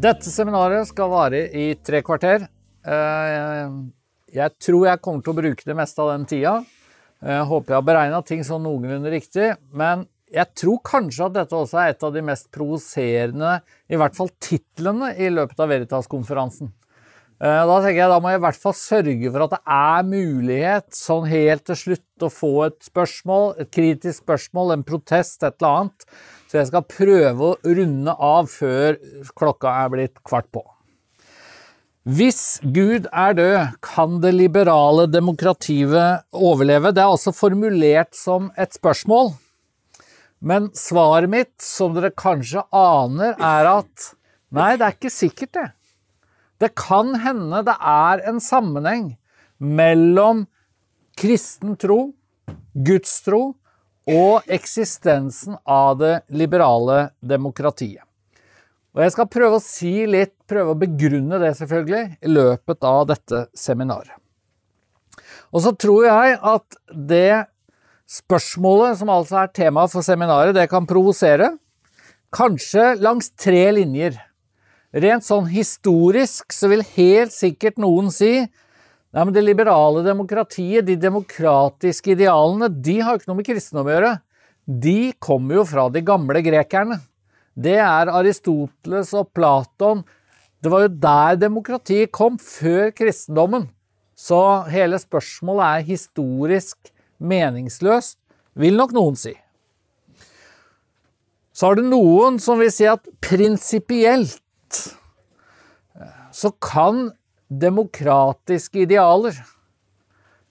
Dette seminaret skal vare i tre kvarter. Eh, jeg tror jeg kommer til å bruke det meste av den tida. Jeg håper jeg har beregna ting sånn noenlunde riktig. Men jeg tror kanskje at dette også er et av de mest provoserende, i hvert fall titlene, i løpet av Veritas-konferansen. Eh, da tenker jeg da må jeg i hvert fall sørge for at det er mulighet sånn helt til slutt å få et spørsmål, et kritisk spørsmål, en protest, et eller annet. Så jeg skal prøve å runde av før klokka er blitt kvart på. Hvis Gud er død, kan det liberale demokratiet overleve? Det er altså formulert som et spørsmål. Men svaret mitt, som dere kanskje aner, er at nei, det er ikke sikkert, det. Det kan hende det er en sammenheng mellom kristen tro, gudstro og eksistensen av det liberale demokratiet. Og Jeg skal prøve å si litt, prøve å begrunne det selvfølgelig, i løpet av dette seminaret. Og så tror jeg at det spørsmålet, som altså er tema for seminaret, det kan provosere. Kanskje langs tre linjer. Rent sånn historisk så vil helt sikkert noen si Nei, men det liberale demokratiet, de demokratiske idealene, de har jo ikke noe med kristendom å gjøre. De kommer jo fra de gamle grekerne. Det er Aristoteles og Platon. Det var jo der demokratiet kom, før kristendommen. Så hele spørsmålet er historisk meningsløst, vil nok noen si. Så har du noen som vil si at prinsipielt så kan demokratiske idealer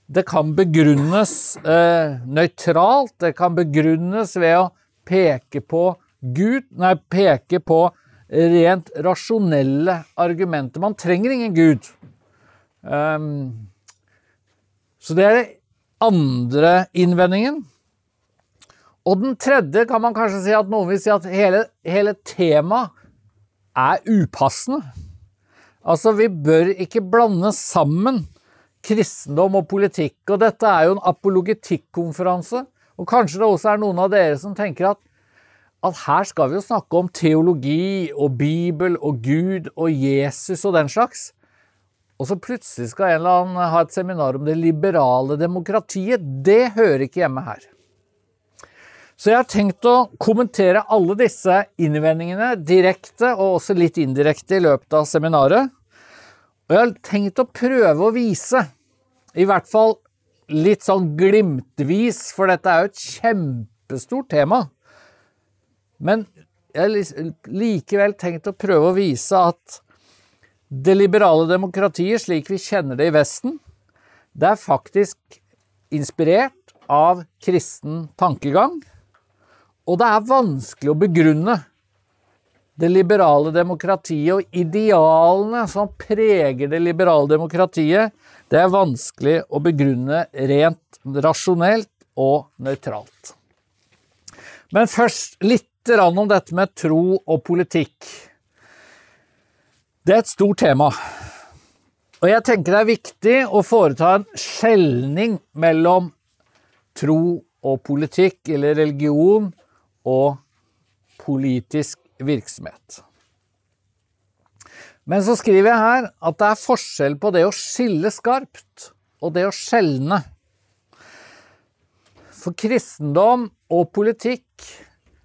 Det kan begrunnes eh, nøytralt, det kan begrunnes ved å peke på Gud Nei, peke på rent rasjonelle argumenter. Man trenger ingen Gud. Um, så det er den andre innvendingen. Og den tredje kan man kanskje si at noen vil si at hele, hele temaet er upassende. Altså, vi bør ikke blande sammen kristendom og politikk. Og dette er jo en apologetikkonferanse. Og kanskje det også er noen av dere som tenker at, at her skal vi jo snakke om teologi og Bibel og Gud og Jesus og den slags. Og så plutselig skal en eller annen ha et seminar om det liberale demokratiet. Det hører ikke hjemme her. Så jeg har tenkt å kommentere alle disse innvendingene direkte og også litt indirekte i løpet av seminaret. Og jeg har tenkt å prøve å vise, i hvert fall litt sånn glimtvis, for dette er jo et kjempestort tema. Men jeg har likevel tenkt å prøve å vise at det liberale demokratiet, slik vi kjenner det i Vesten, det er faktisk inspirert av kristen tankegang, og det er vanskelig å begrunne det liberale demokratiet og idealene som preger det liberale demokratiet, det er vanskelig å begrunne rent rasjonelt og nøytralt. Men først litt om dette med tro og politikk. Det er et stort tema. Og jeg tenker det er viktig å foreta en skjelning mellom tro og politikk, eller religion, og politisk virksomhet. Men så skriver jeg her at det er forskjell på det å skille skarpt og det å skjelne. For kristendom og politikk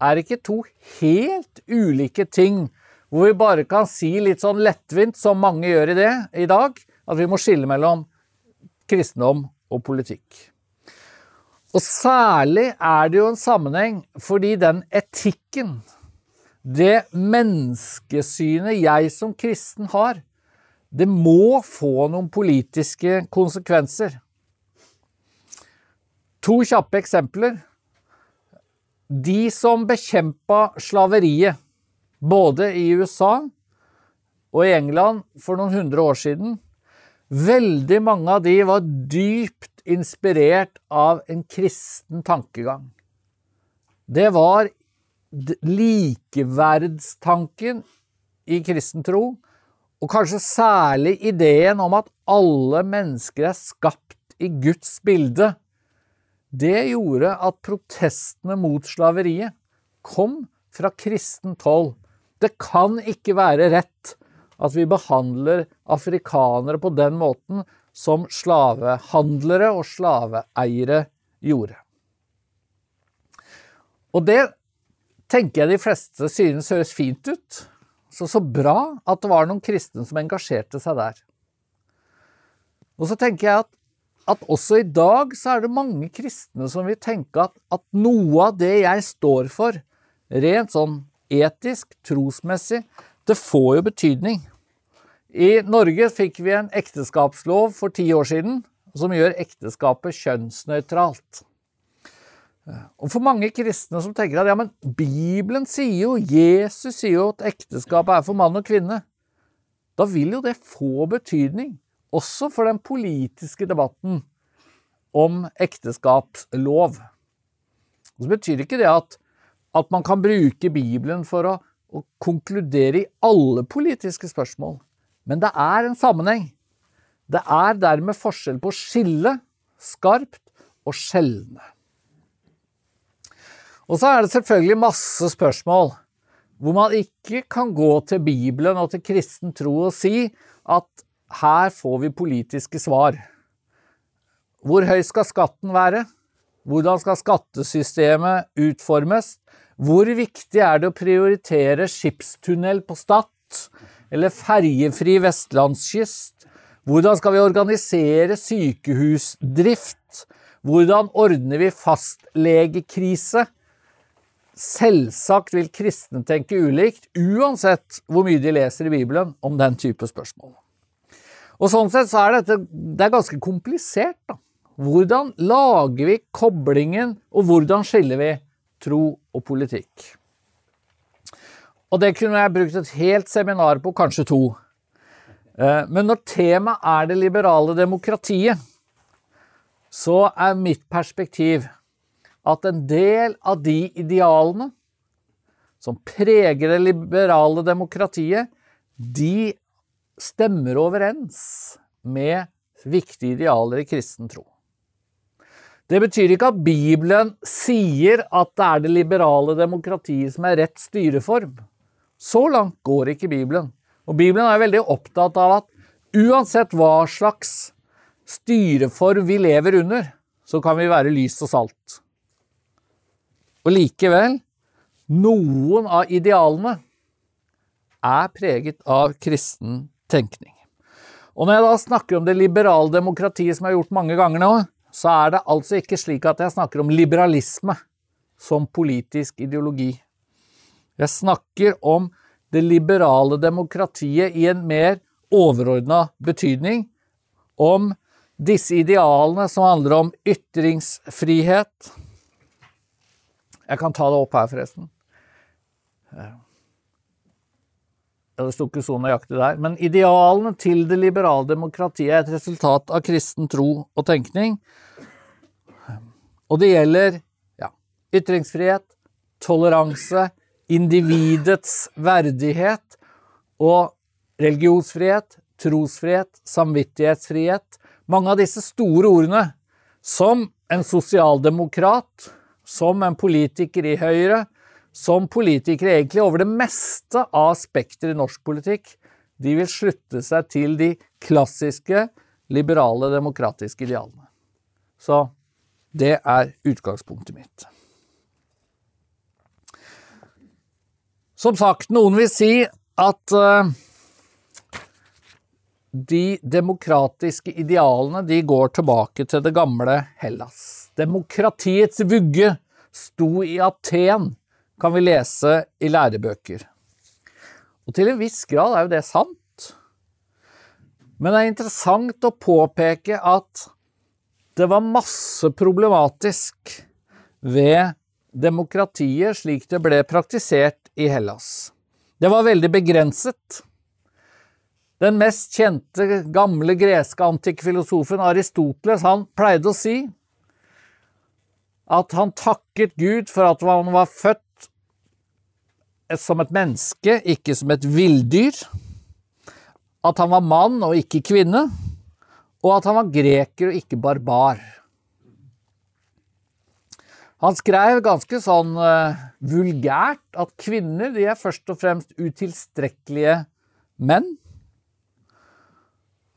er ikke to helt ulike ting hvor vi bare kan si litt sånn lettvint, som mange gjør i det i dag, at vi må skille mellom kristendom og politikk. Og særlig er det jo en sammenheng fordi den etikken det menneskesynet jeg som kristen har, det må få noen politiske konsekvenser. To kjappe eksempler. De som bekjempa slaveriet, både i USA og i England for noen hundre år siden, veldig mange av de var dypt inspirert av en kristen tankegang. Det var likeverdstanken i kristen tro, og kanskje særlig ideen om at alle mennesker er skapt i Guds bilde, det gjorde at protestene mot slaveriet kom fra kristent hold. Det kan ikke være rett at vi behandler afrikanere på den måten som slavehandlere og slaveeiere gjorde. Og det tenker jeg de fleste synes høres fint ut. Så så bra at det var noen kristne som engasjerte seg der. Og så tenker jeg at, at også i dag så er det mange kristne som vil tenke at, at noe av det jeg står for, rent sånn etisk, trosmessig, det får jo betydning. I Norge fikk vi en ekteskapslov for ti år siden som gjør ekteskapet kjønnsnøytralt. Og for mange kristne som tenker at ja, men Bibelen sier jo, Jesus sier jo at ekteskapet er for mann og kvinne, da vil jo det få betydning, også for den politiske debatten om ekteskapslov. Og så betyr ikke det at, at man kan bruke Bibelen for å, å konkludere i alle politiske spørsmål, men det er en sammenheng. Det er dermed forskjell på å skille skarpt og skjelne. Og så er det selvfølgelig masse spørsmål hvor man ikke kan gå til Bibelen og til kristen tro og si at her får vi politiske svar. Hvor høy skal skatten være? Hvordan skal skattesystemet utformes? Hvor viktig er det å prioritere skipstunnel på Stad eller ferjefri vestlandskyst? Hvordan skal vi organisere sykehusdrift? Hvordan ordner vi fastlegekrise? Selvsagt vil kristne tenke ulikt, uansett hvor mye de leser i Bibelen om den type spørsmål. Og Sånn sett så er dette det er ganske komplisert. da. Hvordan lager vi koblingen, og hvordan skiller vi tro og politikk? Og det kunne jeg brukt et helt seminar på, kanskje to. Eh, men når temaet er det liberale demokratiet, så er mitt perspektiv at en del av de idealene som preger det liberale demokratiet, de stemmer overens med viktige idealer i kristen tro. Det betyr ikke at Bibelen sier at det er det liberale demokratiet som er rett styreform. Så langt går ikke Bibelen. Og Bibelen er veldig opptatt av at uansett hva slags styreform vi lever under, så kan vi være lys og salt. Og likevel, noen av idealene er preget av kristen tenkning. Og når jeg da snakker om det liberale demokratiet som jeg har gjort mange ganger nå, så er det altså ikke slik at jeg snakker om liberalisme som politisk ideologi. Jeg snakker om det liberale demokratiet i en mer overordna betydning, om disse idealene som handler om ytringsfrihet, jeg kan ta det opp her, forresten. Det sto ikke så nøyaktig der. Men idealene til det liberale demokratiet er et resultat av kristen tro og tenkning. Og det gjelder ja, ytringsfrihet, toleranse, individets verdighet og religionsfrihet, trosfrihet, samvittighetsfrihet. Mange av disse store ordene som en sosialdemokrat som en politiker i Høyre, som politikere egentlig over det meste av spekteret i norsk politikk, de vil slutte seg til de klassiske, liberale, demokratiske idealene. Så det er utgangspunktet mitt. Som sagt, noen vil si at uh, de demokratiske idealene de går tilbake til det gamle Hellas. Demokratiets vugge sto i Aten, kan vi lese i lærebøker. Og til en viss grad er jo det sant. Men det er interessant å påpeke at det var masse problematisk ved demokratiet slik det ble praktisert i Hellas. Det var veldig begrenset. Den mest kjente gamle greske antikkfilosofen Aristoteles han pleide å si at han takket Gud for at han var født som et menneske, ikke som et villdyr. At han var mann og ikke kvinne. Og at han var greker og ikke barbar. Han skrev ganske sånn uh, vulgært at kvinner de er først og fremst utilstrekkelige menn.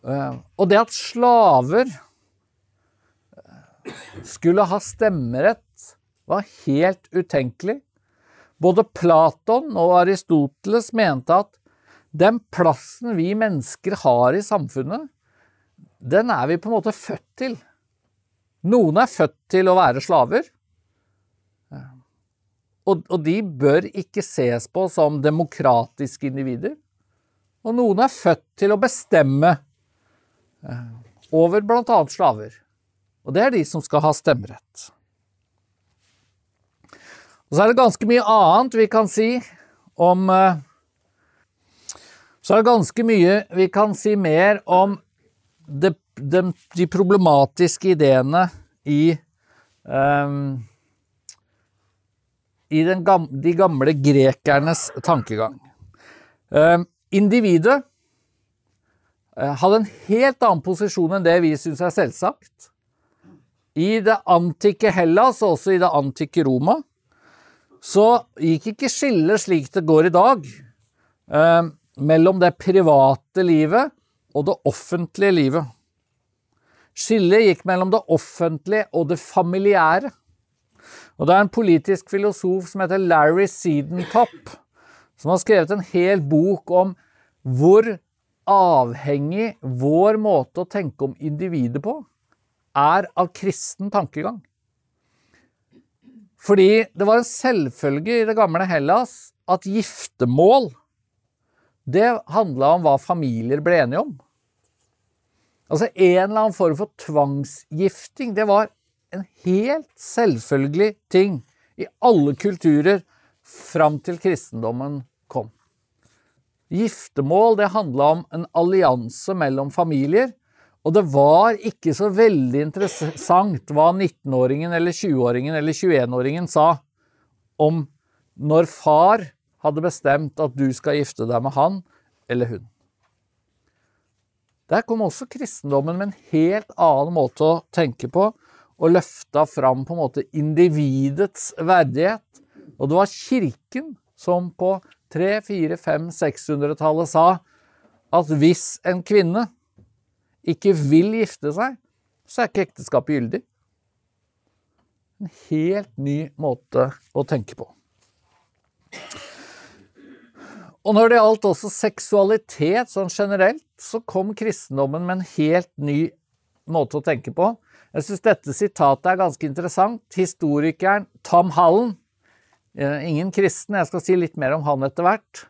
Uh, og det at slaver uh, skulle ha stemmerett, var helt utenkelig. Både Platon og Aristoteles mente at den plassen vi mennesker har i samfunnet, den er vi på en måte født til. Noen er født til å være slaver. Og, og, de bør ikke ses på som demokratiske individer. Og noen er født til å bestemme eh, over bl.a. slaver. Og det er de som skal ha stemmerett. Og så er det ganske mye annet vi kan si om eh, Så er det ganske mye vi kan si mer om de, de, de problematiske ideene i um, i gamle, de gamle grekernes tankegang. Eh, individet eh, hadde en helt annen posisjon enn det vi syns er selvsagt. I det antikke Hellas og også i det antikke Roma så gikk ikke skillet slik det går i dag, eh, mellom det private livet og det offentlige livet. Skillet gikk mellom det offentlige og det familiære. Og det er en politisk filosof som heter Larry Seedentopp, som har skrevet en hel bok om hvor avhengig vår måte å tenke om individet på er av kristen tankegang. Fordi det var en selvfølge i det gamle Hellas at giftermål det handla om hva familier ble enige om. Altså En eller annen form for tvangsgifting det var en helt selvfølgelig ting i alle kulturer fram til kristendommen kom. Giftermål det handla om en allianse mellom familier, og det var ikke så veldig interessant hva 19-åringen eller 20-åringen eller 21-åringen sa om når far hadde bestemt at du skal gifte deg med han eller hun. Der kom også kristendommen med en helt annen måte å tenke på, og løfta fram på en måte individets verdighet. Og det var kirken som på 300-, 400-, 500-, 600-tallet sa at hvis en kvinne ikke vil gifte seg, så er ikke ekteskapet gyldig. En helt ny måte å tenke på. Og når det gjaldt også seksualitet sånn generelt, så kom kristendommen med en helt ny måte å tenke på. Jeg syns dette sitatet er ganske interessant. Historikeren Tom Hallen, eh, ingen kristen, jeg skal si litt mer om han etter hvert,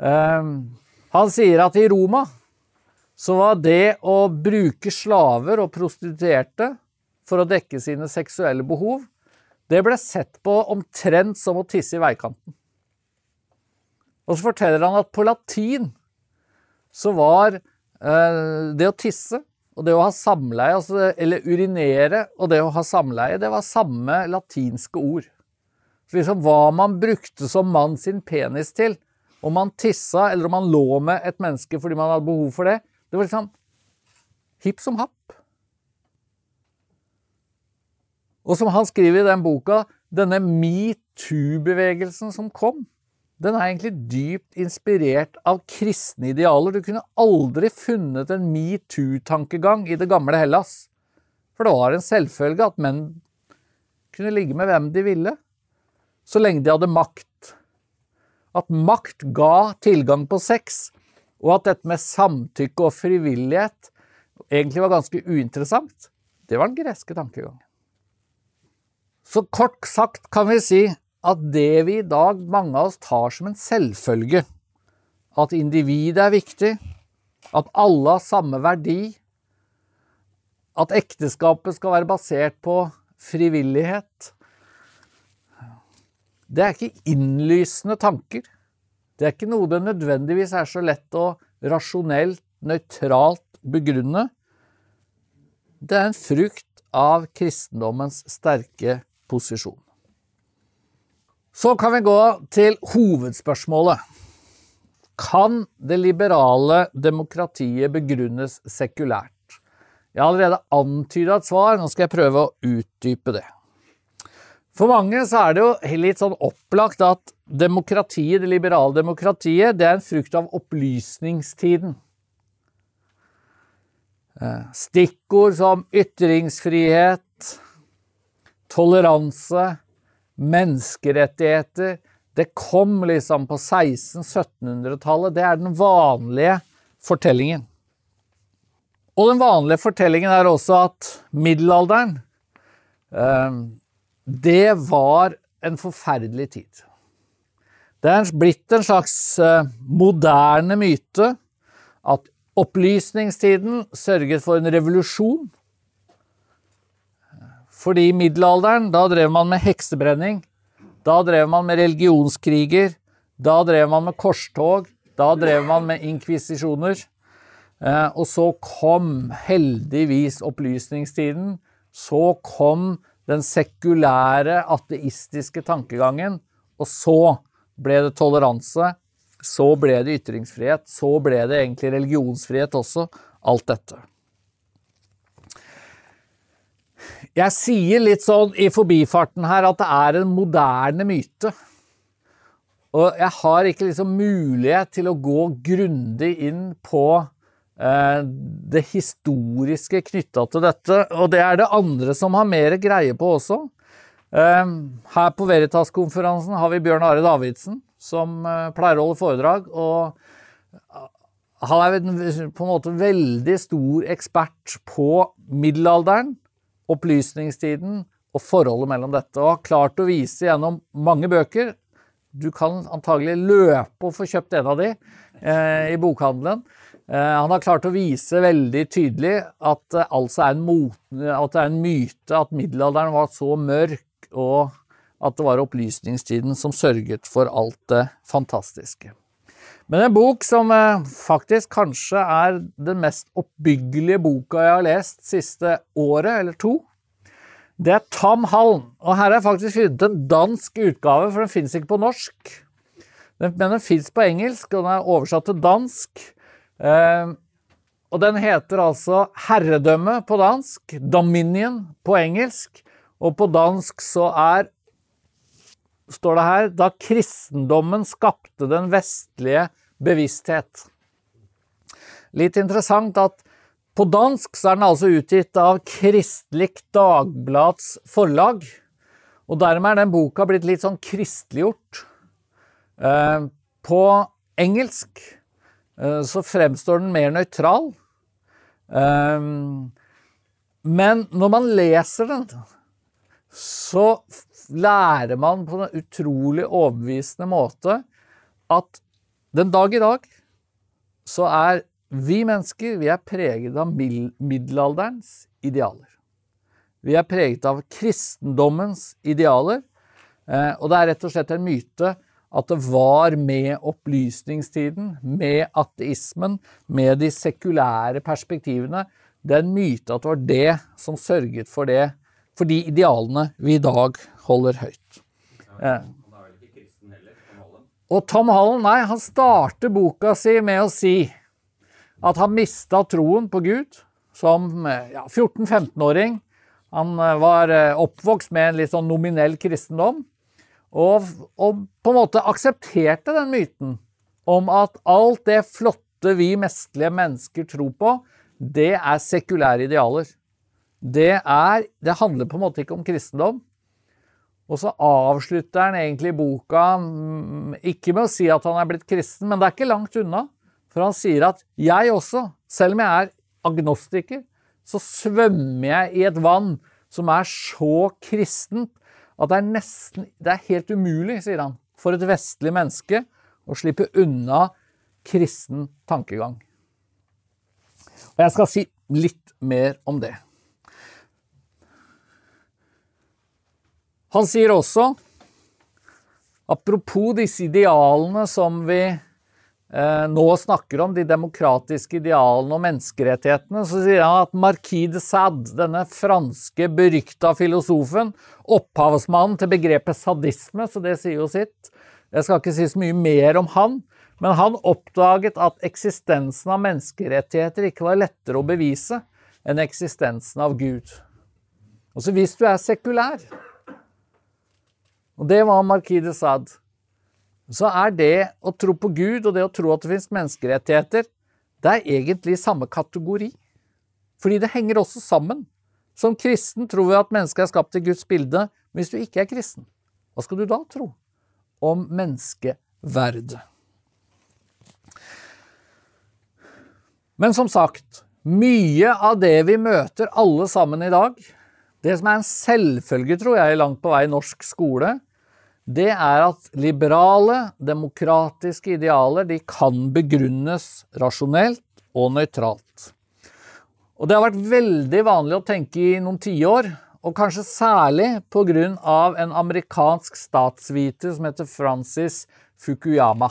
ehm, han sier at i Roma så var det å bruke slaver og prostituerte for å dekke sine seksuelle behov, det ble sett på omtrent som å tisse i veikanten. Og så forteller han at på latin så var eh, det å tisse og det å ha samleie, altså, eller urinere, og det å ha samleie, det var samme latinske ord. Så liksom hva man brukte som mann sin penis til, om man tissa eller om man lå med et menneske fordi man hadde behov for det, det var liksom hipp som happ. Og som han skriver i den boka, denne metoo-bevegelsen som kom, den er egentlig dypt inspirert av kristne idealer. Du kunne aldri funnet en metoo-tankegang i det gamle Hellas. For det var en selvfølge at menn kunne ligge med hvem de ville, så lenge de hadde makt. At makt ga tilgang på sex, og at dette med samtykke og frivillighet egentlig var ganske uinteressant, det var den greske tankegangen. Så kort sagt kan vi si at det vi i dag, mange av oss, tar som en selvfølge, at individet er viktig, at alle har samme verdi, at ekteskapet skal være basert på frivillighet Det er ikke innlysende tanker. Det er ikke noe det nødvendigvis er så lett å rasjonelt, nøytralt begrunne. Det er en frukt av kristendommens sterke posisjon. Så kan vi gå til hovedspørsmålet. Kan det liberale demokratiet begrunnes sekulært? Jeg har allerede antyda et svar, nå skal jeg prøve å utdype det. For mange så er det jo litt sånn opplagt at demokratiet, det liberale demokratiet, det er en frukt av opplysningstiden. Eh, stikkord som ytringsfrihet, toleranse, menneskerettigheter Det kom liksom på 1600-1700-tallet. Det er den vanlige fortellingen. Og den vanlige fortellingen er også at middelalderen eh, Det var en forferdelig tid. Det er blitt en slags eh, moderne myte at opplysningstiden sørget for en revolusjon. Fordi i middelalderen, da drev man med heksebrenning. Da drev man med religionskriger. Da drev man med korstog. Da drev man med inkvisisjoner. Eh, og så kom heldigvis opplysningstiden. Så kom den sekulære, ateistiske tankegangen. Og så ble det toleranse. Så ble det ytringsfrihet. Så ble det egentlig religionsfrihet også. Alt dette. Jeg sier litt sånn i forbifarten her at det er en moderne myte. Og jeg har ikke liksom mulighet til å gå grundig inn på eh, det historiske knytta til dette. Og det er det andre som har mer greie på også. Eh, her på Veritas-konferansen har vi Bjørn Are Davidsen, som eh, pleier å holde foredrag. og han er på en måte veldig stor ekspert på middelalderen opplysningstiden og forholdet mellom dette, og har klart å vise gjennom mange bøker Du kan antagelig løpe og få kjøpt en av de eh, i bokhandelen. Eh, han har klart å vise veldig tydelig at eh, altså er mot, at det er en myte at middelalderen var så mørk, og at det var opplysningstiden som sørget for alt det fantastiske. Men en bok som eh, faktisk kanskje er den mest oppbyggelige boka jeg har lest siste året eller to, det er Tam Hallen. Og her jeg faktisk funnet en dansk utgave, for den fins ikke på norsk. Men den fins på engelsk, og den er oversatt til dansk. Eh, og den heter altså Herredømme på dansk, Dominion på engelsk, og på dansk så er står det her, da kristendommen skapte den vestlige bevissthet. Litt interessant at på dansk så er den altså utgitt av Kristelig Dagblads forlag. Og dermed er den boka blitt litt sånn kristeliggjort. Eh, på engelsk eh, så fremstår den mer nøytral. Eh, men når man leser den, så lærer man på en utrolig overbevisende måte at den dag i dag så er vi mennesker vi er preget av middelalderens idealer. Vi er preget av kristendommens idealer. Eh, og det er rett og slett en myte at det var med opplysningstiden, med ateismen, med de sekulære perspektivene Det er en myte at det var det som sørget for det, for de idealene vi i dag holder høyt. Eh, og Tom Holland, nei, han starter boka si med å si at han mista troen på Gud som ja, 14-15-åring. Han eh, var eh, oppvokst med en litt sånn nominell kristendom, og, og, på en måte aksepterte den myten om at alt det flotte vi mestlige mennesker tror på, det er sekulære idealer. Det, er, det handler på en måte ikke om kristendom, og så avslutter han egentlig boka mm, ikke med å si at han er blitt kristen, men det er ikke langt unna. For han sier at jeg også, selv om jeg er agnostiker, så svømmer jeg i et vann som er så kristent at det er nesten Det er helt umulig, sier han, for et vestlig menneske å slippe unna kristen tankegang. Og jeg skal si litt mer om det. Han sier også, apropos disse idealene som vi eh, nå snakker om, de demokratiske idealene og menneskerettighetene, så sier han at Marquis de Sade, denne franske berykta filosofen, opphavsmannen til begrepet sadisme, så det sier jo sitt. Jeg skal ikke si så mye mer om han, men han oppdaget at eksistensen av menneskerettigheter ikke var lettere å bevise enn eksistensen av Gud. Og så hvis du er sekulær, og det var Marquis de Sade, så er det å tro på Gud og det å tro at det finnes menneskerettigheter, det er egentlig samme kategori. Fordi det henger også sammen. Som kristen tror vi at mennesket er skapt i Guds bilde, men hvis du ikke er kristen, hva skal du da tro om menneskeverd? Men som sagt, mye av det vi møter alle sammen i dag, det som er en selvfølge, tror jeg, langt på vei i norsk skole, det er at liberale, demokratiske idealer de kan begrunnes rasjonelt og nøytralt. Og det har vært veldig vanlig å tenke i noen tiår, og kanskje særlig pga. en amerikansk statsviter som heter Francis Fukuyama.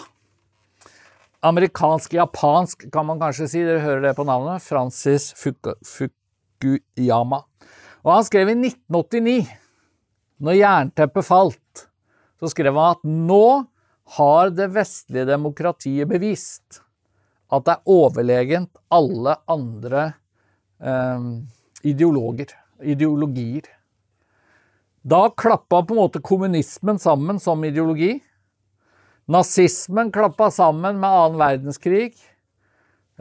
Amerikansk-japansk kan man kanskje si, dere hører det på navnet. Francis Fukuyama. Og han skrev i 1989, når jernteppet falt, så skrev han at nå har det vestlige demokratiet bevist at det er overlegent alle andre eh, ideologier. Da klappa på en måte kommunismen sammen som ideologi. Nazismen klappa sammen med annen verdenskrig.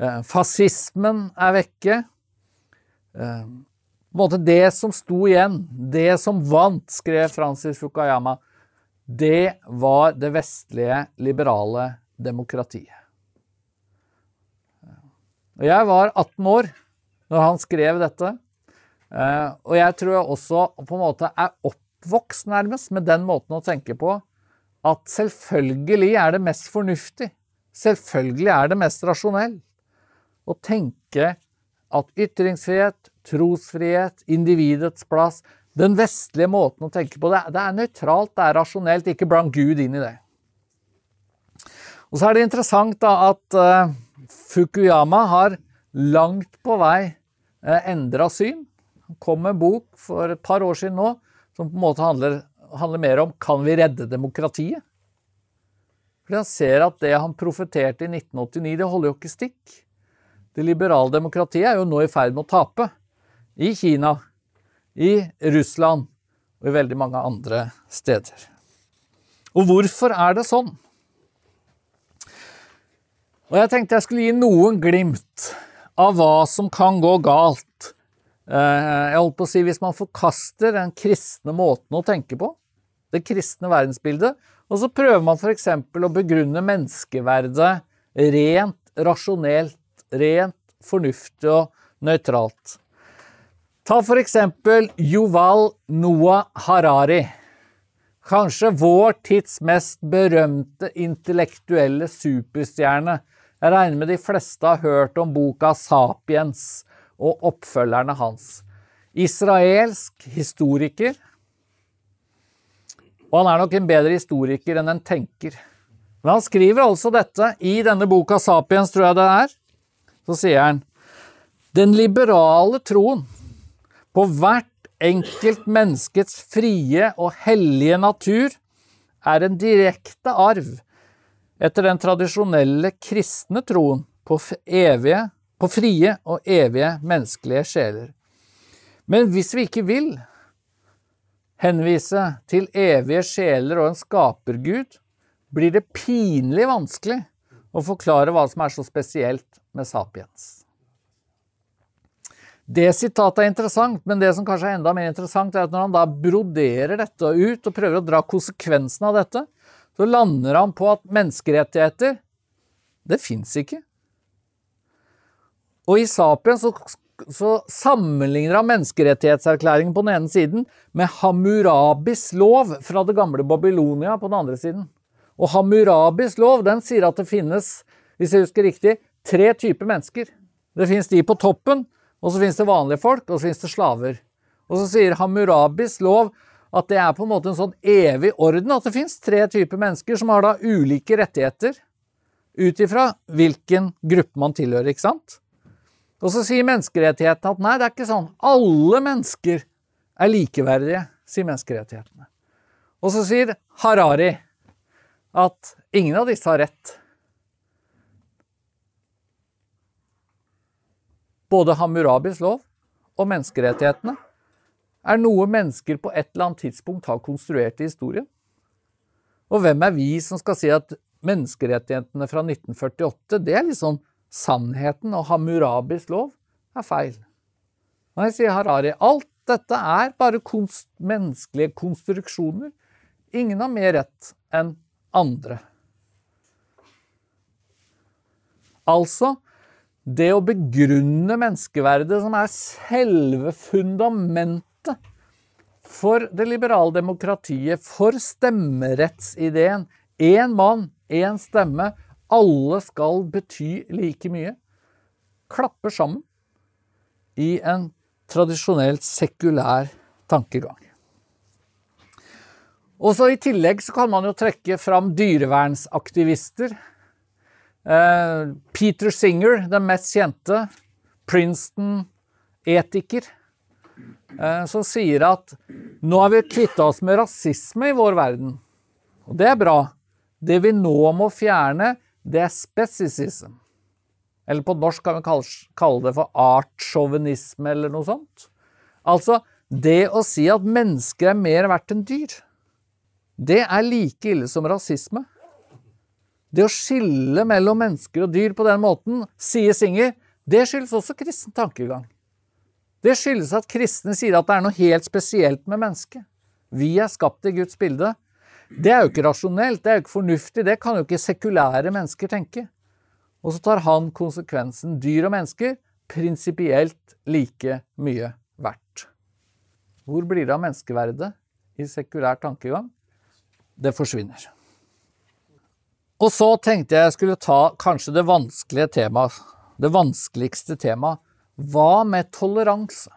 Eh, fascismen er vekke. Eh, på en måte det som sto igjen, det som vant, skrev Francis Fukayama, det var det vestlige, liberale demokratiet. Og jeg var 18 år når han skrev dette, eh, og jeg tror jeg også på en måte er oppvokst nærmest med den måten å tenke på at selvfølgelig er det mest fornuftig, selvfølgelig er det mest rasjonell å tenke at ytringsfrihet, trosfrihet, individets plass den vestlige måten å tenke på det, det er nøytralt, det er rasjonelt, ikke blant Gud inn i det. Og så er det interessant da at uh, Fukuyama har langt på vei uh, eh, endra syn. Han kom med en bok for et par år siden nå som på en måte handler, handler mer om kan vi redde demokratiet? Fordi han ser at det han profeterte i 1989, det holder jo ikke stikk. Det liberale demokratiet er jo nå i ferd med å tape. I Kina, i Russland og i veldig mange andre steder. Og hvorfor er det sånn? Og jeg tenkte jeg skulle gi noen glimt av hva som kan gå galt. Eh, jeg holdt på å si hvis man forkaster den kristne måten å tenke på, det kristne verdensbildet, og så prøver man f.eks. å begrunne menneskeverdet rent rasjonelt, rent fornuftig og nøytralt. Ta for eksempel Yuval Noah Harari. Kanskje vår tids mest berømte intellektuelle superstjerne. Jeg regner med de fleste har hørt om boka Sapiens og oppfølgerne hans. Israelsk historiker. Og han er nok en bedre historiker enn en tenker. Men han skriver altså dette i denne boka Sapiens, tror jeg det er. Så sier han Den liberale troen på hvert enkelt menneskets frie og hellige natur er en direkte arv etter den tradisjonelle kristne troen på, evige, på frie og evige menneskelige sjeler. Men hvis vi ikke vil henvise til evige sjeler og en skapergud, blir det pinlig vanskelig å forklare hva som er så spesielt med sapiens. Det sitatet er interessant, men det som kanskje er enda mer interessant, er at når han da broderer dette ut og prøver å dra konsekvensen av dette, så lander han på at menneskerettigheter, det fins ikke. Og i Sapien så så sammenligner han menneskerettighetserklæringen på den ene siden med Hammurabis lov fra det gamle Babylonia på den andre siden. Og Hammurabis lov den sier at det finnes, hvis jeg husker riktig, tre typer mennesker. Det finnes de på toppen, og så finnes det vanlige folk, og så finnes det slaver. Og så sier Hammurabis lov at det er på en måte en sånn evig orden, at det finnes tre typer mennesker som har da ulike rettigheter ut ifra hvilken gruppe man tilhører, ikke sant? Og så sier menneskerettighetene at nei, det er ikke sånn. Alle mennesker er likeverdige, sier menneskerettighetene. Og så sier Harari at ingen av disse har rett. Både Hammurabis lov og menneskerettighetene er noe mennesker på et eller annet tidspunkt har konstruert i historien. Og hvem er vi som skal si at menneskerettighetene fra 1948, det er liksom sannheten, og Hammurabis lov er feil. Nei, sier Harari, alt dette er bare konst menneskelige konstruksjoner. Ingen har mer rett enn andre. Altså, det å begrunne menneskeverdet, som er selve fundamentet for det liberale demokratiet, for stemmerettsideen. Én mann, én stemme, alle skal bety like mye, klapper sammen i en tradisjonelt sekulær tankegang. Og så I tillegg kan man jo trekke fram dyrevernsaktivister Peter Singer, den mest kjente, Princeton-etiker, eh, som sier at nå har vi kvitta oss med rasisme i vår verden. Og det er bra. Det vi nå må fjerne, det er spesisism. Eller på norsk kan vi kalle det for artssjåvinisme eller noe sånt. Altså det å si at mennesker er mer verdt enn dyr. Det er like ille som rasisme. Det å skille mellom mennesker og dyr på den måten, sier Singer, det skyldes også kristen tankegang. Det skyldes at kristne sier at det er noe helt spesielt med mennesket. Vi er skapt i Guds bilde. Det er jo ikke rasjonelt, det er jo ikke fornuftig, det kan jo ikke sekulære mennesker tenke. Og så tar han konsekvensen. Dyr og mennesker prinsipielt like mye verdt. Hvor blir det av menneskeverdet i sekulær tankegang? Det forsvinner. Og så tenkte jeg jeg skulle ta kanskje det vanskelige temaet, det vanskeligste temaet. Hva med toleranse?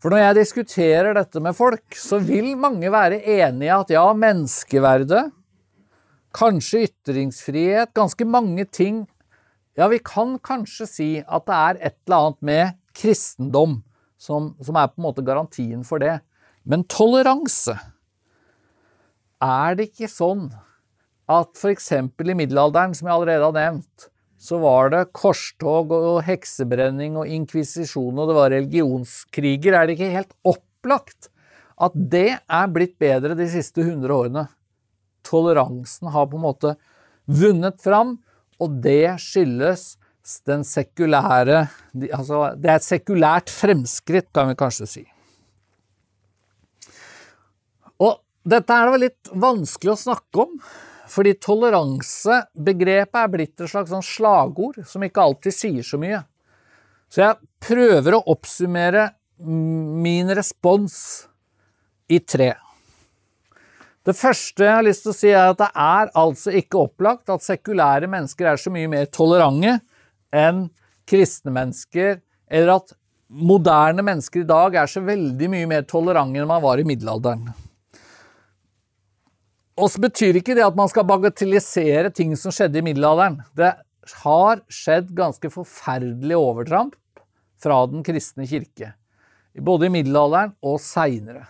For når jeg diskuterer dette med folk, så vil mange være enige at ja, menneskeverdet, kanskje ytringsfrihet, ganske mange ting Ja, vi kan kanskje si at det er et eller annet med kristendom som, som er på en måte garantien for det. Men toleranse Er det ikke sånn at f.eks. i middelalderen, som jeg allerede har nevnt, så var det korstog og heksebrenning og inkvisisjon, og det var religionskriger. Er det ikke helt opplagt at det er blitt bedre de siste 100 årene? Toleransen har på en måte vunnet fram, og det skyldes den sekulære Altså, det er et sekulært fremskritt, kan vi kanskje si. Og dette er det litt vanskelig å snakke om, fordi toleransebegrepet er blitt et slags sånn slagord som ikke alltid sier så mye. Så jeg prøver å oppsummere min respons i tre. Det første jeg har lyst til å si, er at det er altså ikke opplagt at sekulære mennesker er så mye mer tolerante enn kristne mennesker, eller at moderne mennesker i dag er så veldig mye mer tolerante enn man var i middelalderen. Og så betyr ikke det at man skal bagatellisere ting som skjedde i middelalderen. Det har skjedd ganske forferdelige overtramp fra den kristne kirke. Både i middelalderen og seinere.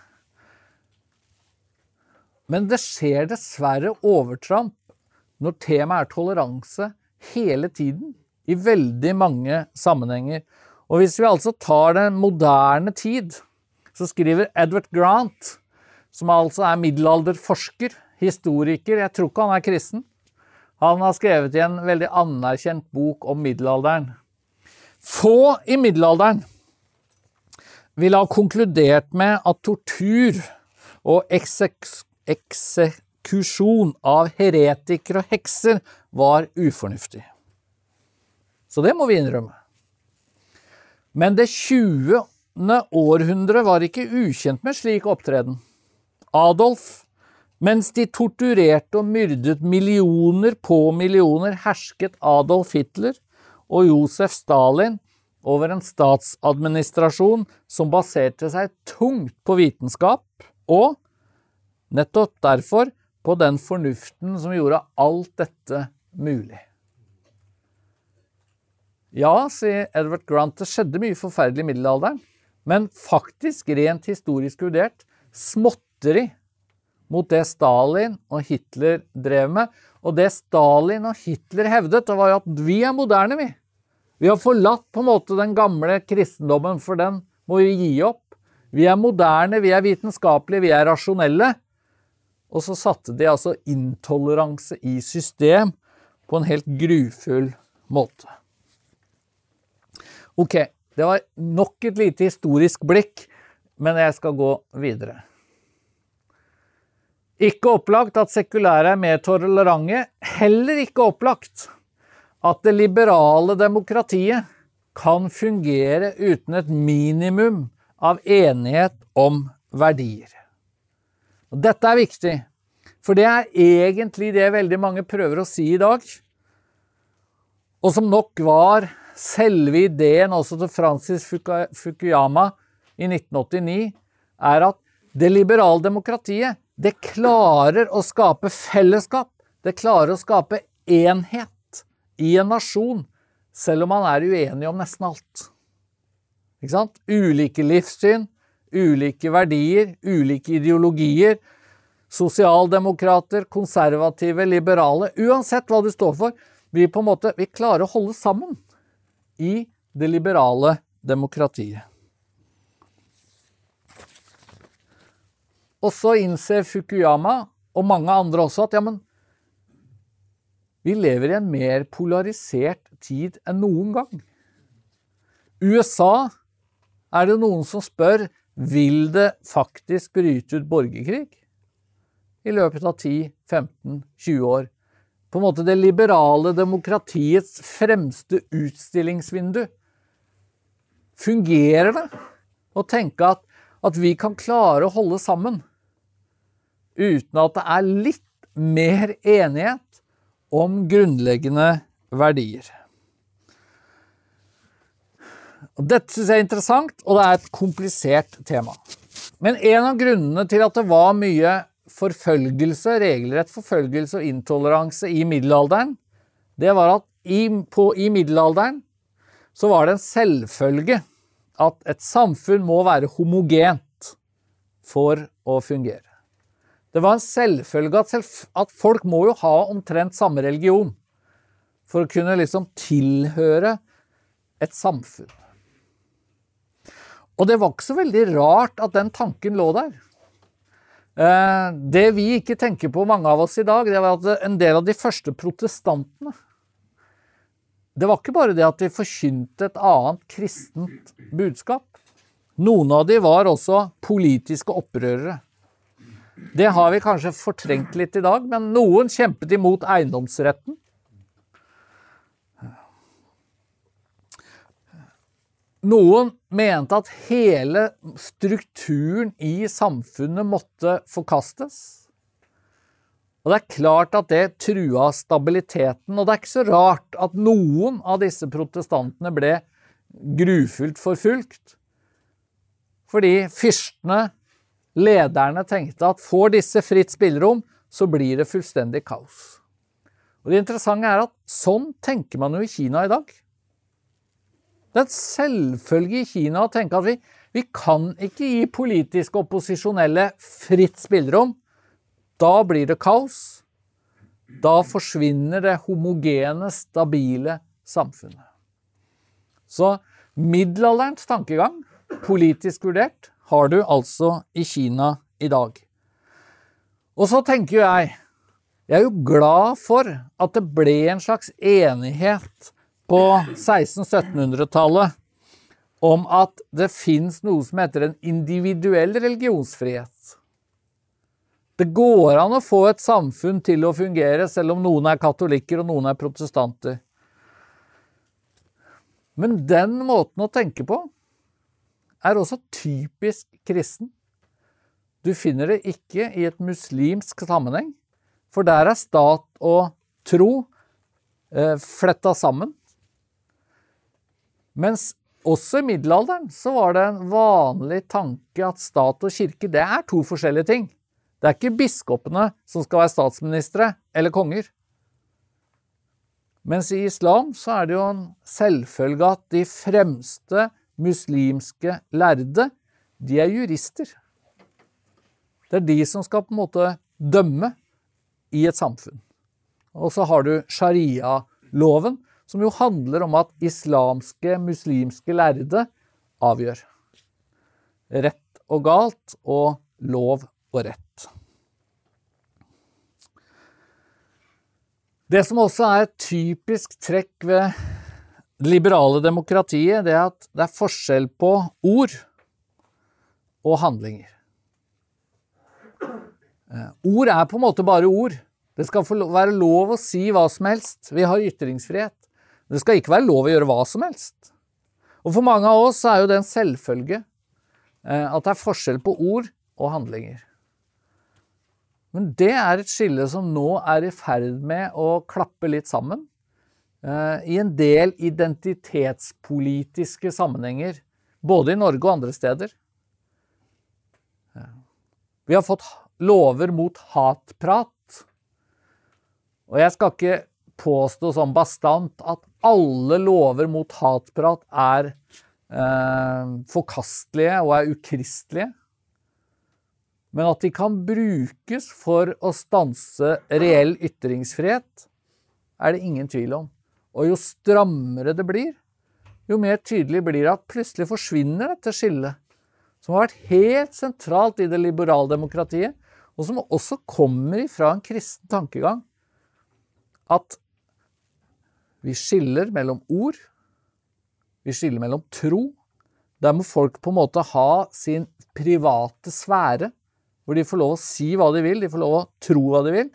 Men det skjer dessverre overtramp når temaet er toleranse hele tiden. I veldig mange sammenhenger. Og hvis vi altså tar den moderne tid, så skriver Edward Grant, som altså er middelalderforsker, historiker. Jeg tror ikke han er kristen. Han har skrevet i en veldig anerkjent bok om middelalderen. Få i middelalderen ville ha konkludert med at tortur og eksekusjon av heretikere og hekser var ufornuftig. Så det må vi innrømme. Men det 20. århundre var ikke ukjent med slik opptreden. Adolf, mens de torturerte og myrdet millioner på millioner, hersket Adolf Hitler og Josef Stalin over en statsadministrasjon som baserte seg tungt på vitenskap, og nettopp derfor på den fornuften som gjorde alt dette mulig. Ja, sier Edward Grant, det skjedde mye forferdelig i middelalderen, men faktisk, rent historisk vurdert, småtteri mot det Stalin og Hitler drev med. Og det Stalin og Hitler hevdet, det var at vi er moderne, vi. Vi har forlatt på en måte den gamle kristendommen, for den må vi gi opp. Vi er moderne, vi er vitenskapelige, vi er rasjonelle. Og så satte de altså intoleranse i system på en helt grufull måte. Ok, det var nok et lite historisk blikk, men jeg skal gå videre. Ikke opplagt at sekulære er mer tolerante, heller ikke opplagt at det liberale demokratiet kan fungere uten et minimum av enighet om verdier. Og dette er viktig, for det er egentlig det veldig mange prøver å si i dag, og som nok var selve ideen også til Francis Fukuyama i 1989, er at det liberale demokratiet det klarer å skape fellesskap. Det klarer å skape enhet i en nasjon, selv om man er uenig om nesten alt. Ikke sant? Ulike livssyn, ulike verdier, ulike ideologier. Sosialdemokrater, konservative, liberale. Uansett hva du står for, vi på en måte, vi klarer å holde sammen i det liberale demokratiet. Og så innser Fukuyama, og mange andre også, at ja, men vi lever i en mer polarisert tid enn noen gang. USA er det noen som spør vil det faktisk bryte ut borgerkrig i løpet av 10-15-20 år. På en måte det liberale demokratiets fremste utstillingsvindu. Fungerer det å tenke at, at vi kan klare å holde sammen? Uten at det er litt mer enighet om grunnleggende verdier. Dette syns jeg er interessant, og det er et komplisert tema. Men en av grunnene til at det var mye forfølgelse, regelrett forfølgelse og intoleranse i middelalderen, det var at i, på, i middelalderen så var det en selvfølge at et samfunn må være homogent for å fungere. Det var en selvfølge at, selv, at, folk må jo ha omtrent samme religion for å kunne liksom tilhøre et samfunn. Og det var ikke så veldig rart at den tanken lå der. Eh, det vi ikke tenker på, mange av oss i dag, det var at en del av de første protestantene Det var ikke bare det at de forkynte et annet kristent budskap. Noen av de var også politiske opprørere. Det har vi kanskje fortrengt litt i dag, men noen kjempet imot eiendomsretten. Noen mente at hele strukturen i samfunnet måtte forkastes. Og det er klart at det trua stabiliteten, og det er ikke så rart at noen av disse protestantene ble grufullt forfulgt. Fordi fyrstene Lederne tenkte at får disse fritt spillerom, så blir det fullstendig kaos. Og Det interessante er at sånn tenker man jo i Kina i dag. Det er en selvfølge i Kina å tenke at vi, vi kan ikke gi politiske opposisjonelle fritt spillerom. Da blir det kaos. Da forsvinner det homogene, stabile samfunnet. Så middelalderens tankegang, politisk vurdert, har du altså i Kina i dag. Og så tenker jeg Jeg er jo glad for at det ble en slags enighet på 1600-1700-tallet om at det fins noe som heter en individuell religionsfrihet. Det går an å få et samfunn til å fungere selv om noen er katolikker og noen er protestanter. Men den måten å tenke på er også typisk kristen. Du finner det ikke i et muslimsk sammenheng, for der er stat og tro eh, fletta sammen. Mens også i middelalderen så var det en vanlig tanke at stat og kirke det er to forskjellige ting. Det er ikke biskopene som skal være statsministre eller konger. Mens i islam så er det jo en selvfølge at de fremste muslimske lærde, de er jurister. Det er de som skal på en måte dømme i et samfunn. Og så har du sharia-loven, som jo handler om at islamske, muslimske lærde avgjør. Rett og galt og lov og rett. Det som også er et typisk trekk ved det liberale demokratiet, det er at det er forskjell på ord og handlinger. Eh, ord er på en måte bare ord. Det skal være lov å si hva som helst. Vi har ytringsfrihet. Det skal ikke være lov å gjøre hva som helst. Og for mange av oss er jo det en selvfølge eh, at det er forskjell på ord og handlinger. Men det er et skille som nå er i ferd med å klappe litt sammen. Eh, I en del identitetspolitiske sammenhenger, både i Norge og andre steder. Vi har fått lover mot hatprat. Og jeg skal ikke påstå sånn bastant at alle lover mot hatprat er eh, forkastelige og er ukristelige. Men at de kan brukes for å stanse reell ytringsfrihet, er det ingen tvil om. Og jo strammere det blir, jo mer tydelig blir det at plutselig forsvinner dette skillet, som har vært helt sentralt i det liberaldemokratiet, og som også kommer ifra en kristen tankegang. At vi skiller mellom ord, vi skiller mellom tro. Der må folk på en måte ha sin private sfære, hvor de får lov å si hva de vil, de får lov å tro hva de vil,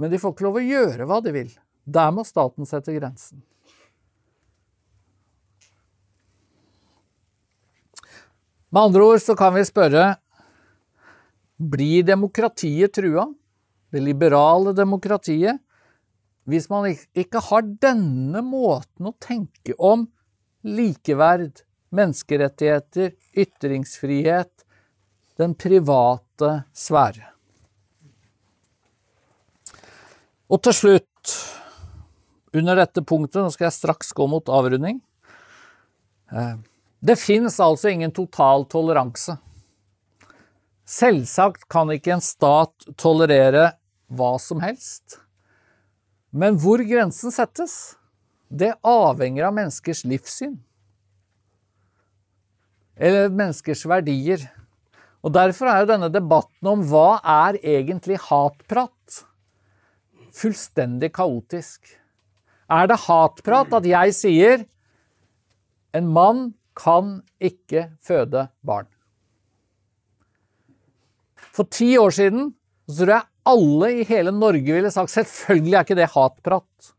men de får ikke lov å gjøre hva de vil. Der må staten sette grensen. Med andre ord så kan vi spørre blir demokratiet trua? Det liberale demokratiet hvis man ikke har denne måten å tenke om likeverd, menneskerettigheter, ytringsfrihet, den private sfære. Og til slutt, under dette punktet, nå skal jeg straks gå mot avrunding eh, Det fins altså ingen total toleranse. Selvsagt kan ikke en stat tolerere hva som helst. Men hvor grensen settes, det avhenger av menneskers livssyn. Eller menneskers verdier. Og Derfor er jo denne debatten om hva er egentlig hatprat, fullstendig kaotisk. Er det hatprat at jeg sier en mann kan ikke føde barn? For ti år siden så tror jeg alle i hele Norge ville sagt selvfølgelig er ikke det hatprat.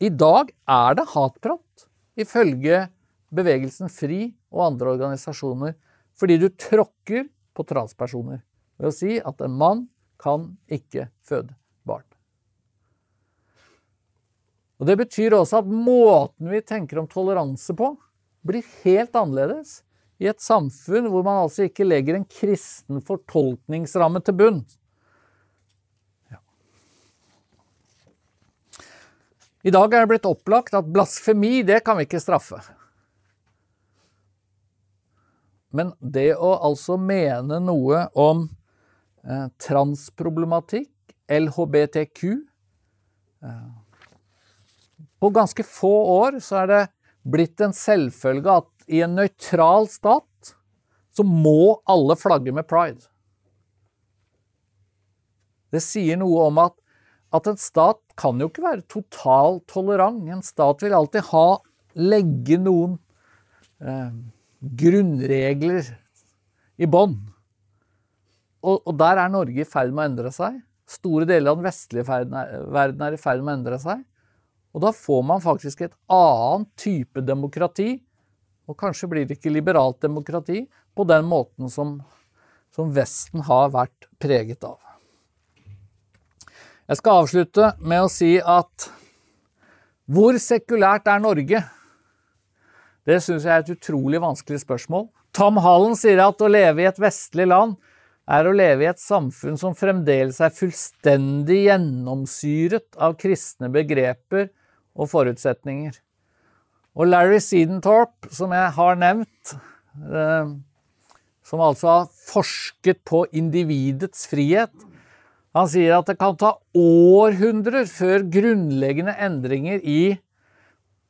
I dag er det hatprat, ifølge bevegelsen FRI og andre organisasjoner, fordi du tråkker på transpersoner ved å si at en mann kan ikke føde barn. Og Det betyr også at måten vi tenker om toleranse på, blir helt annerledes i et samfunn hvor man altså ikke legger en kristen fortolkningsramme til bunn. I dag er det blitt opplagt at blasfemi, det kan vi ikke straffe. Men det å altså mene noe om eh, transproblematikk, LHBTQ eh, På ganske få år så er det blitt en selvfølge at i en nøytral stat så må alle flagge med pride. Det sier noe om at at en stat kan jo ikke være totalt tolerant. En stat vil alltid ha legge noen eh, grunnregler i bånn. Og, og, der er Norge i ferd med å endre seg. Store deler av den vestlige verden er i ferd med å endre seg. Og da får man faktisk et annet type demokrati, og kanskje blir det ikke liberalt demokrati på den måten som, som Vesten har vært preget av. Jeg skal avslutte med å si at hvor sekulært er Norge? Det syns jeg er et utrolig vanskelig spørsmål. Tom Hallen sier at å leve i et vestlig land er å leve i et samfunn som fremdeles er fullstendig gjennomsyret av kristne begreper og forutsetninger. Og Larry Sedentorp, som jeg har nevnt, eh, som altså har forsket på individets frihet, han sier at det kan ta århundrer før grunnleggende endringer i,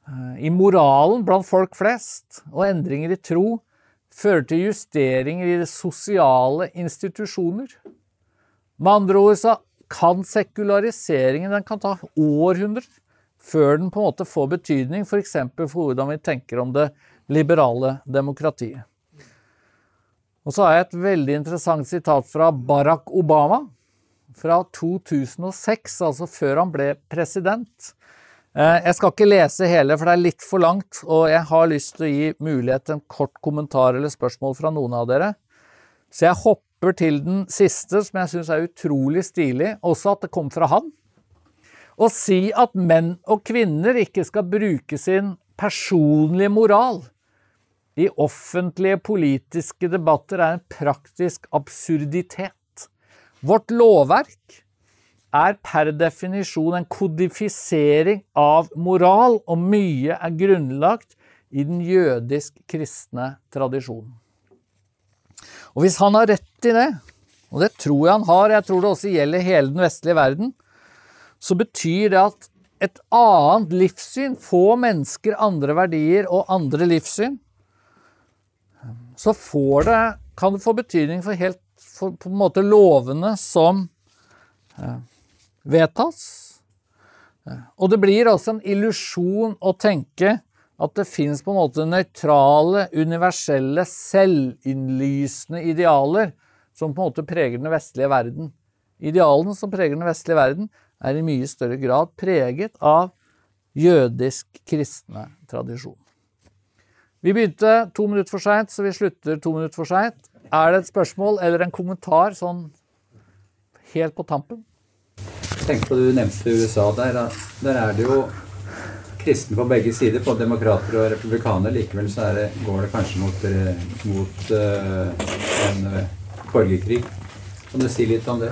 eh, i moralen blant folk flest, og endringer i tro, fører til justeringer i sosiale institusjoner. Med andre ord så kan sekulariseringen den kan ta århundrer før den på en måte får betydning f.eks. For, for hvordan vi tenker om det liberale demokratiet. Og så har jeg et veldig interessant sitat fra Barack Obama fra 2006, altså før han ble president. Eh, jeg skal ikke lese hele, for det er litt for langt, og jeg har lyst til å gi mulighet til en kort kommentar eller spørsmål fra noen av dere. Så jeg hopper til den siste, som jeg syns er utrolig stilig, også at det kom fra han. Å si at menn og kvinner ikke skal bruke sin personlige moral i offentlige politiske debatter, er en praktisk absurditet. Vårt lovverk er per definisjon en kodifisering av moral, og mye er grunnlagt i den jødisk-kristne tradisjonen. Og hvis han har rett i det, og det tror jeg han har, jeg tror det også gjelder hele den vestlige verden, så betyr det at et annet livssyn, få mennesker andre verdier og andre livssyn, så får det, kan det få betydning for helt for på en måte lovene som eh, vedtas. Og det blir også en illusjon å tenke at det fins på en måte nøytrale, universelle, selvinnlysende idealer som på en måte preger den vestlige verden. Idealene som preger den vestlige verden, er i mye større grad preget av jødisk kristne tradisjon. Vi begynte to minutter for seint, så vi slutter to minutter for seint. Er det et spørsmål eller en kommentar sånn helt på tampen? Tenk på det du nevnte USA. Der, der er det jo kristne på begge sider, på demokrater og republikanere. Likevel så det, går det kanskje mot, eh, mot uh, en uh, borgerkrig. Kan du si litt om det?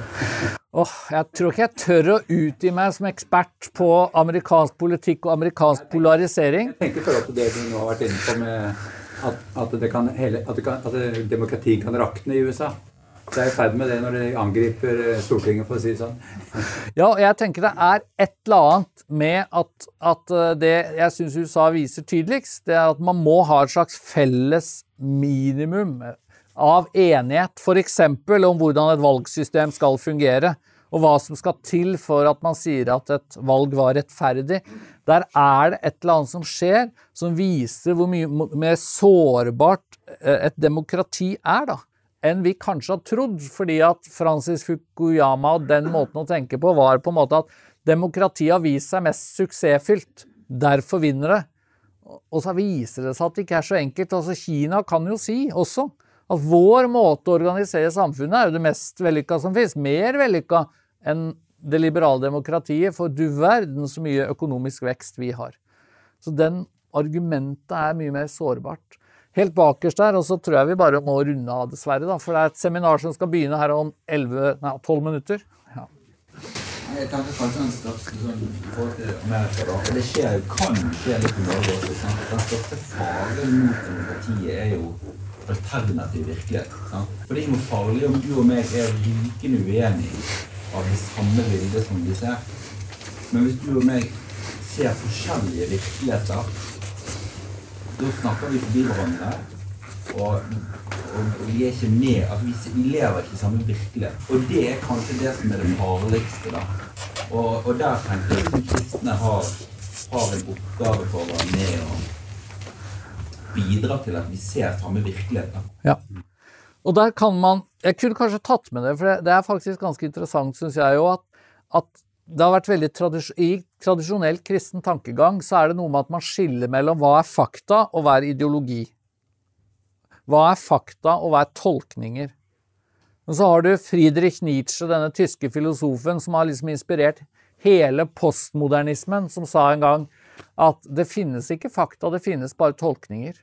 Oh, jeg tror ikke jeg tør å utgi meg som ekspert på amerikansk politikk og amerikansk polarisering. Jeg tenker i forhold til det du nå har vært inne på med at, at, det kan hele, at, det kan, at demokrati kan rakne i USA. Det er i ferd med det når de angriper eh, Stortinget, for å si det sånn. Ja, og jeg tenker det er et eller annet med at, at eh, det jeg syns USA viser tydeligst, det er at man må ha et slags felles minimum av enighet, f.eks. om hvordan et valgsystem skal fungere, og hva som skal til for at man sier at et valg var rettferdig. Der er det et eller annet som skjer, som viser hvor mye mer sårbart eh, et demokrati er, da, enn vi kanskje har trodd. Fordi at Francis Fukuyama og den måten å tenke på var på en måte at demokratiet har vist seg mest suksessfylt. Derfor vinner det. Og så viser det seg at det ikke er så enkelt. Altså Kina kan jo si også at vår måte å organisere samfunnet er jo det mest vellykka som fins. Mer vellykka enn det liberale demokratiet, for du verden så mye økonomisk vekst vi har. Så den argumentet er mye mer sårbart. Helt bakerst der, og så tror jeg vi bare må runde av, dessverre. da, For det er et seminar som skal begynne her om 11, nei, 12 minutter. Ja. Jeg tenker kanskje den største sånn, Amerika da, Det skjer kan skje litt i Norge også. Den største faren mot demokratiet er jo alternativ virkelighet. Sant? For det er noe farlig om du og meg er rykende uenige av det samme bildet som de ser. Men hvis du og meg ser forskjellige virkeligheter, da snakker vi forbi hverandre. Og, og vi er ikke med at vi, vi, lever ikke i samme virkelighet. Og det er kanskje det som er det farligste. da. Og, og der tenker jeg at kristne har, har en oppgave for å være med og bidra til at vi ser samme virkelighet. Ja. Og der kan man Jeg kunne kanskje tatt med det, for det er faktisk ganske interessant, syns jeg jo, at, at det har vært veldig tradis I tradisjonell kristen tankegang så er det noe med at man skiller mellom hva er fakta og hva er ideologi. Hva er fakta og hva er tolkninger? Og så har du Friedrich Nietzsche, denne tyske filosofen som har liksom inspirert hele postmodernismen, som sa en gang at det finnes ikke fakta, det finnes bare tolkninger.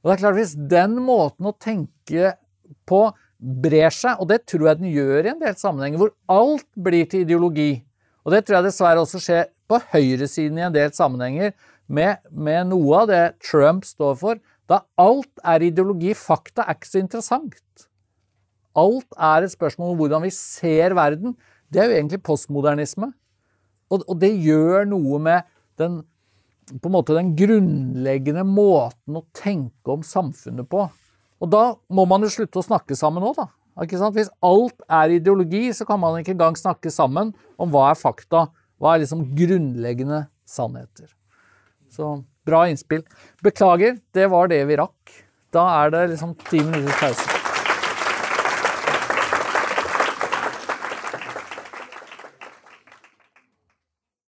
Og det er klart, Hvis den måten å tenke på brer seg, og det tror jeg den gjør i en del sammenhenger, hvor alt blir til ideologi, og det tror jeg dessverre også skjer på høyresiden i en del sammenhenger, med, med noe av det Trump står for, da alt er ideologi. Fakta er ikke så interessant. Alt er et spørsmål om hvordan vi ser verden. Det er jo egentlig postmodernisme. Og, og det gjør noe med den, på en måte den grunnleggende måten å tenke om samfunnet på. Og da må man jo slutte å snakke sammen òg, da. Hvis alt er ideologi, så kan man ikke engang snakke sammen om hva er fakta. Hva er liksom grunnleggende sannheter. Så bra innspill. Beklager, det var det vi rakk. Da er det liksom ti minutters pause.